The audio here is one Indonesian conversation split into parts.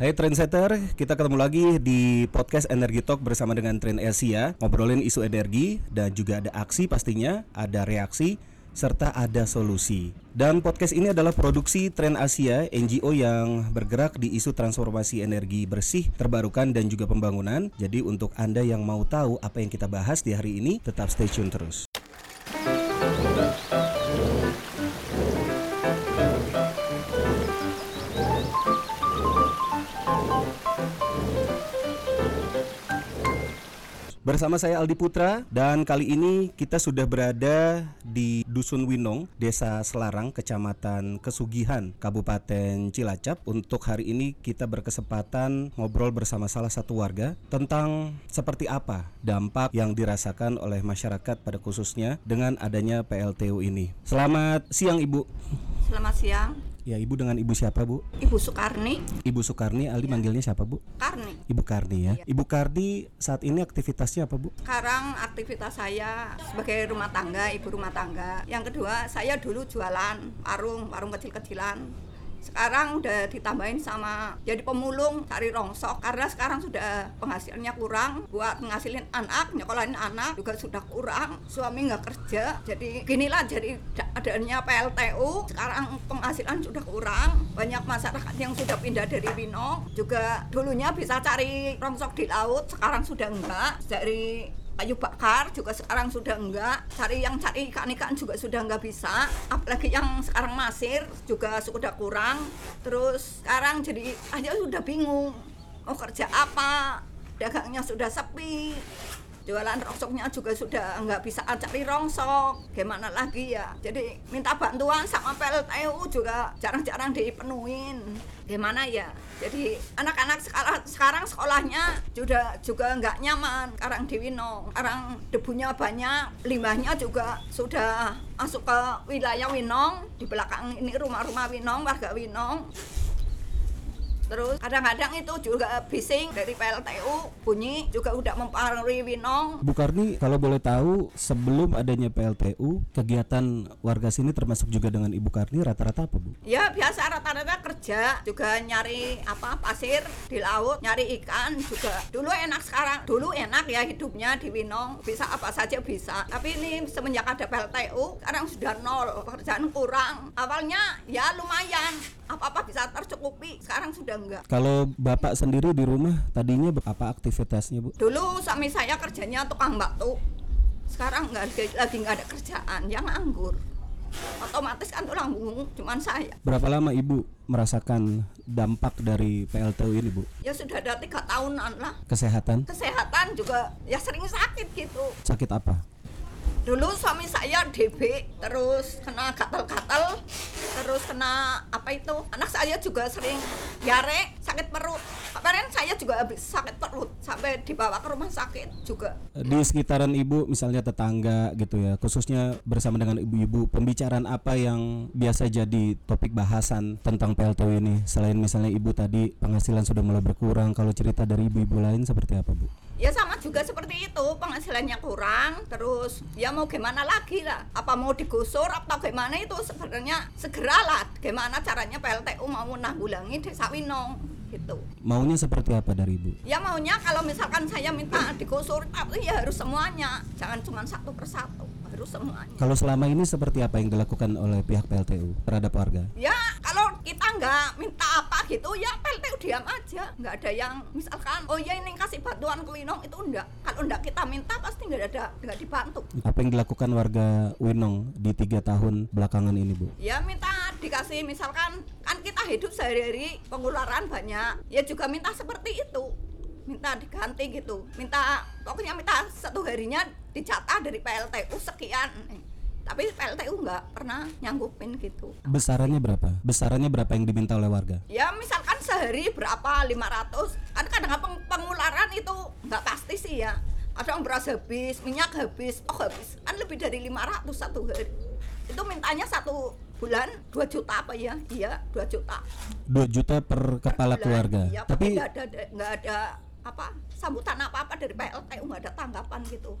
Hai Trendsetter, kita ketemu lagi di podcast Energi Talk bersama dengan Trend Asia Ngobrolin isu energi dan juga ada aksi pastinya, ada reaksi, serta ada solusi. Dan podcast ini adalah produksi Trend Asia, NGO yang bergerak di isu transformasi energi bersih, terbarukan dan juga pembangunan. Jadi untuk Anda yang mau tahu apa yang kita bahas di hari ini, tetap stay tune terus Bersama saya Aldi Putra dan kali ini kita sudah berada di Dusun Winong, Desa Selarang, Kecamatan Kesugihan, Kabupaten Cilacap. Untuk hari ini kita berkesempatan ngobrol bersama salah satu warga tentang seperti apa dampak yang dirasakan oleh masyarakat pada khususnya dengan adanya PLTU ini. Selamat siang Ibu. Selamat siang, Ya Ibu dengan Ibu siapa Bu? Ibu Soekarni. Ibu Soekarni, Aldi manggilnya siapa Bu? Karni. Ibu Karni ya. Ibu Karni saat ini aktivitasnya apa Bu? Sekarang aktivitas saya sebagai rumah tangga, ibu rumah tangga. Yang kedua, saya dulu jualan warung, warung kecil-kecilan. Sekarang udah ditambahin sama jadi pemulung cari rongsok. Karena sekarang sudah penghasilannya kurang. Buat ngasilin anak, nyekolahin anak juga sudah kurang. Suami nggak kerja, jadi ginilah jadi da- adanya PLTU. Sekarang penghasilan sudah kurang, banyak masyarakat yang sudah pindah dari Winong juga dulunya bisa cari rongsok di laut, sekarang sudah enggak dari kayu bakar juga sekarang sudah enggak. Cari yang cari ikan-ikan juga sudah enggak bisa. Apalagi yang sekarang masir juga sudah kurang. Terus sekarang jadi aja sudah bingung mau kerja apa. Dagangnya sudah sepi jualan rongsoknya juga sudah nggak bisa cari rongsok gimana lagi ya? Jadi minta bantuan sama PLTU juga jarang-jarang dipenuhin. Gimana ya? Jadi anak-anak sekarang sekarang sekolahnya juga juga nggak nyaman. Sekarang di Winong sekarang debunya banyak limbahnya juga sudah masuk ke wilayah Winong. Di belakang ini rumah-rumah Winong warga Winong Terus kadang-kadang itu juga bising dari PLTU bunyi juga udah mempengaruhi Winong. Bu Karni, kalau boleh tahu sebelum adanya PLTU, kegiatan warga sini termasuk juga dengan Ibu Karni rata-rata apa Bu? Ya biasa rata-rata kerja juga nyari apa pasir di laut, nyari ikan juga. Dulu enak sekarang, dulu enak ya hidupnya di Winong, bisa apa saja bisa. Tapi ini semenjak ada PLTU, sekarang sudah nol, pekerjaan kurang. Awalnya ya lumayan, apa-apa bisa tercukupi, sekarang sudah enggak. Kalau Bapak sendiri di rumah tadinya apa aktivitasnya Bu? Dulu suami saya kerjanya tukang batu. Sekarang nggak ada, lagi nggak ada kerjaan, yang nganggur. Otomatis kan tulang punggung cuman saya. Berapa lama Ibu merasakan dampak dari PLTU ini Bu? Ya sudah ada tiga tahunan lah. Kesehatan? Kesehatan juga ya sering sakit gitu. Sakit apa? Dulu suami saya DB, terus kena gatal-gatal, terus kena apa itu? Anak saya juga sering diare, sakit perut. Kemarin saya juga habis sakit perut sampai dibawa ke rumah sakit juga. Di sekitaran Ibu misalnya tetangga gitu ya, khususnya bersama dengan ibu-ibu, pembicaraan apa yang biasa jadi topik bahasan tentang PLTU ini? Selain misalnya Ibu tadi penghasilan sudah mulai berkurang, kalau cerita dari ibu-ibu lain seperti apa Bu? Juga seperti itu, penghasilannya kurang, terus ya mau gimana lagi lah? Apa mau digusur atau gimana itu sebenarnya segeralah gimana caranya PLTU mau menanggulangi desa Winong gitu. Maunya seperti apa dari Ibu? Ya maunya kalau misalkan saya minta digusur, tapi ya harus semuanya, jangan cuma satu persatu, harus semuanya. Kalau selama ini seperti apa yang dilakukan oleh pihak PLTU terhadap warga? Ya kita nggak minta apa gitu ya PLTU diam aja, nggak ada yang misalkan oh ya ini kasih bantuan ke Winong itu enggak. Kalau enggak kita minta pasti nggak ada nggak dibantu. Apa yang dilakukan warga Winong di tiga tahun belakangan ini Bu? Ya minta dikasih misalkan kan kita hidup sehari-hari pengeluaran banyak, ya juga minta seperti itu. Minta diganti gitu. Minta pokoknya minta satu harinya dijatah dari PLTU sekian. Tapi PLTU nggak pernah nyanggupin gitu. Besarannya berapa? Besarannya berapa yang diminta oleh warga? Ya misalkan sehari berapa 500 kan kadang peng- pengeluaran itu nggak pasti sih ya kadang beras habis minyak habis oh habis kan lebih dari 500 satu hari itu mintanya satu bulan 2 juta apa ya iya 2 juta 2 juta per kepala bulan. keluarga. Iya, Tapi nggak ada nggak ada apa sambutan apa apa dari PLTU nggak ada tanggapan gitu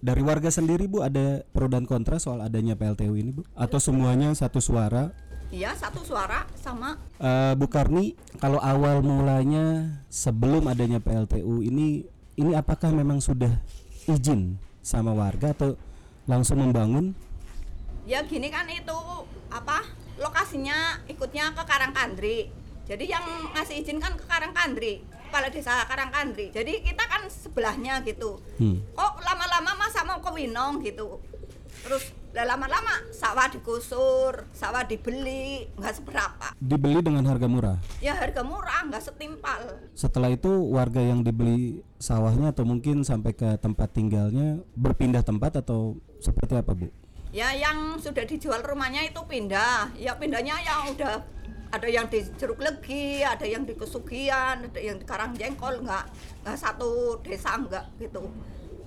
dari warga sendiri Bu ada pro dan kontra soal adanya PLTU ini Bu? Atau semuanya satu suara Iya satu suara sama Eh, Bu Karni, kalau awal mulanya sebelum adanya PLTU ini ini apakah memang sudah izin sama warga atau langsung membangun? ya gini kan itu apa lokasinya ikutnya ke Karangkandri jadi yang ngasih izin kan ke Karangkandri kepala desa Karangkandri jadi kita kan sebelahnya gitu Hmm. kok lama-lama masa mau ke Winong gitu terus lama-lama sawah digusur sawah dibeli nggak seberapa Dibeli dengan harga murah. ya harga murah nggak setimpal Setelah itu warga yang dibeli sawahnya atau mungkin sampai ke tempat tinggalnya berpindah tempat atau seperti apa, Bu? ya yang sudah dijual rumahnya itu pindah ya pindahnya yang udah ada yang di Jeruk Legi ada yang di Kesugian ada yang di Karangjengkol nggak nggak satu desa nggak gitu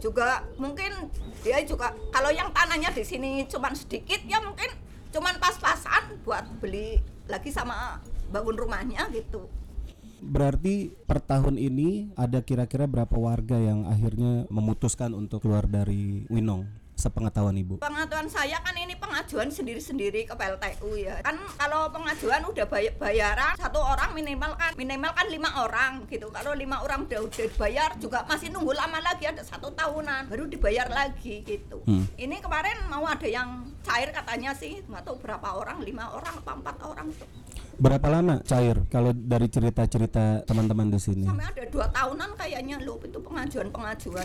juga mungkin dia juga kalau yang tanahnya di sini cuman sedikit ya mungkin cuman pas-pasan buat beli lagi sama bangun rumahnya gitu Berarti per tahun ini ada kira-kira berapa warga yang akhirnya memutuskan untuk keluar dari Winong? Sepengetahuan Ibu. Pengetahuan saya kan ini pengajuan sendiri-sendiri ke PLTU ya. Kan kalau pengajuan udah bay- bayaran satu orang minimal kan minimal kan lima orang gitu. Kalau lima orang udah udah dibayar juga masih nunggu lama lagi ada satu tahunan baru dibayar lagi gitu. Hmm. Ini kemarin mau ada yang cair katanya sih nggak tahu berapa orang lima orang apa empat orang tuh. Berapa lama cair kalau dari cerita-cerita teman-teman di sini? Sampai ada dua tahunan kayaknya loh itu pengajuan-pengajuan.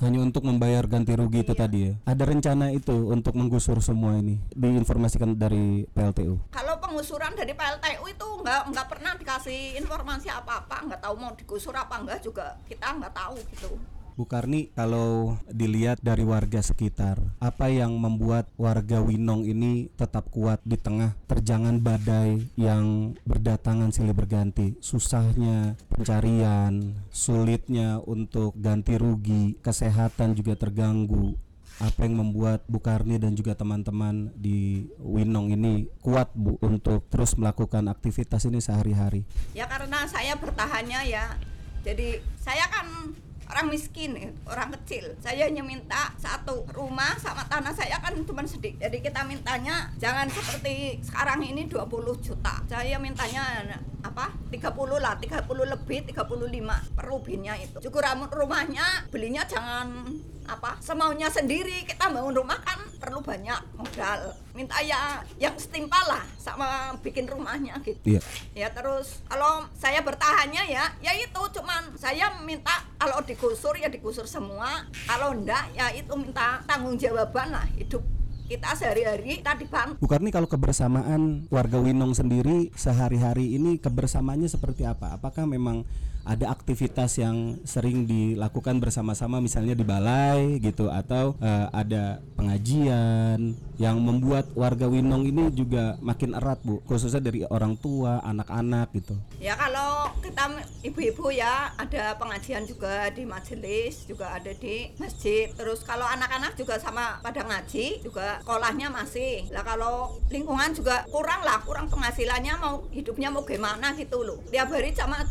Hanya untuk membayar ganti rugi itu Iya. tadi ya. Ada rencana itu untuk menggusur semua ini diinformasikan dari PLTU. Kalau pengusuran dari PLTU itu nggak nggak pernah dikasih informasi apa-apa, nggak tahu mau digusur apa enggak juga kita nggak tahu gitu. Bu Karni, kalau dilihat dari warga sekitar, apa yang membuat warga Winong ini tetap kuat di tengah terjangan badai yang berdatangan silih berganti? Susahnya pencarian, sulitnya untuk ganti rugi, kesehatan juga terganggu. Apa yang membuat Bu Karni dan juga teman-teman di Winong ini kuat Bu untuk terus melakukan aktivitas ini sehari-hari? Ya karena saya bertahannya ya, jadi saya kan orang miskin, orang kecil. Saya hanya minta satu rumah sama tanah saya kan cuma sedikit. Jadi kita mintanya jangan seperti sekarang ini 20 juta. Saya mintanya apa? 30 lah, 30 lebih, 35 per ubinnya itu. Ram- rumahnya belinya jangan apa semaunya sendiri kita bangun rumah kan perlu banyak modal minta ya yang setimpal lah sama bikin rumahnya gitu Iya. ya terus kalau saya bertahannya ya ya itu cuman saya minta kalau digusur ya digusur semua kalau enggak ya itu minta tanggung jawaban lah hidup kita sehari-hari kita dibantu Bu Karni kalau kebersamaan warga Winong sendiri sehari-hari ini kebersamaannya seperti apa? Apakah memang ada aktivitas yang sering dilakukan bersama-sama misalnya di balai gitu atau eh, ada pengajian yang membuat warga Winong ini juga makin erat Bu khususnya dari orang tua, anak-anak gitu. ya kalau kita ibu-ibu ya ada pengajian juga di majelis juga ada di masjid terus kalau anak-anak juga sama pada ngaji juga sekolahnya masih. Lah kalau lingkungan juga kurang lah kurang penghasilannya mau hidupnya mau gimana gitu loh. Tiap hari sama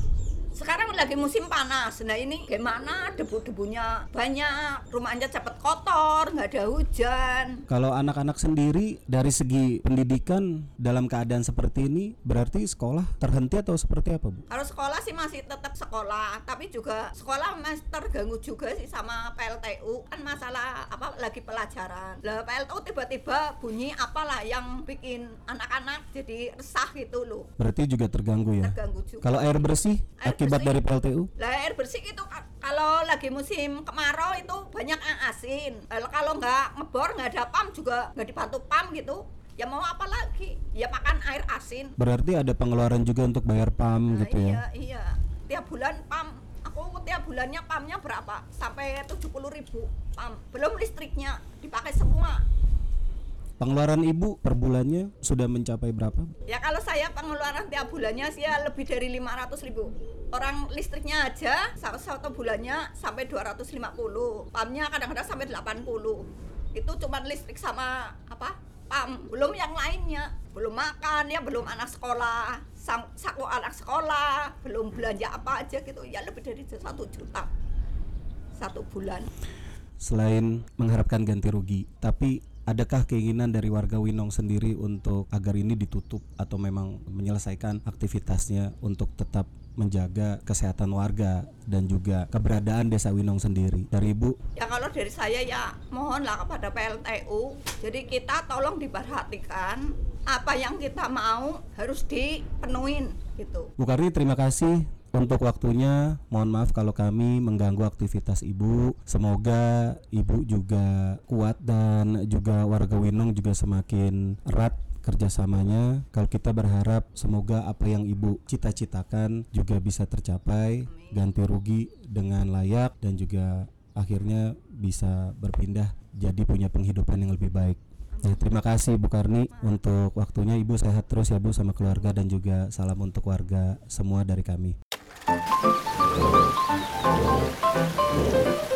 sekarang lagi musim panas nah ini gimana debu-debunya banyak rumahnya cepet kotor nggak ada hujan Kalau anak-anak sendiri dari segi pendidikan dalam keadaan seperti ini berarti sekolah terhenti atau seperti apa Bu? Kalau sekolah sih masih tetap sekolah, tapi juga sekolah masih terganggu juga sih sama PLTU kan masalah apa lagi pelajaran. Lah PLTU tiba-tiba bunyi apalah yang bikin anak-anak jadi resah gitu loh, Berarti juga terganggu ya. terganggu juga. Kalau air bersih Air akibat bersih. dari PLTU? Lah air bersih itu ka- kalau lagi musim kemarau itu banyak yang asin. Kalau nggak ngebor nggak ada pam juga nggak dibantu pam gitu. Ya mau apa lagi? Ya makan air asin. Berarti ada pengeluaran juga untuk bayar PAM Nah, gitu iya, ya. iya. Tiap bulan pam. Aku tiap bulannya pamnya berapa? Sampai 70 ribu pam. Belum listriknya dipakai semua. Pengeluaran Ibu per bulannya sudah mencapai berapa? Ya kalau saya pengeluaran tiap bulannya sih ya lebih dari 500 ribu. Orang listriknya aja satu, satu bulannya sampai 250. Pamnya kadang-kadang sampai 80. Itu cuma listrik sama apa? Pam. Belum yang lainnya. Belum makan ya, belum anak sekolah. Sang, saku anak sekolah, belum belanja apa aja gitu. Ya lebih dari satu juta satu bulan. Selain mengharapkan ganti rugi, tapi Adakah keinginan dari warga Winong sendiri untuk agar ini ditutup atau memang menyelesaikan aktivitasnya untuk tetap menjaga kesehatan warga dan juga keberadaan desa Winong sendiri dari Ibu Ya kalau dari saya ya mohonlah kepada PLTU. Jadi kita tolong diperhatikan apa yang kita mau harus dipenuhin gitu. Bu Karni terima kasih untuk waktunya. Mohon maaf kalau kami mengganggu aktivitas Ibu. Semoga Ibu juga kuat dan juga warga Winong juga semakin erat kerjasamanya. Kalau kita berharap semoga apa yang Ibu cita-citakan juga bisa tercapai, ganti rugi dengan layak dan juga akhirnya bisa berpindah jadi punya penghidupan yang lebih baik. Ya, terima kasih Bu Karni untuk waktunya Ibu sehat terus ya Bu sama keluarga dan juga salam untuk warga semua dari kami. Thank you.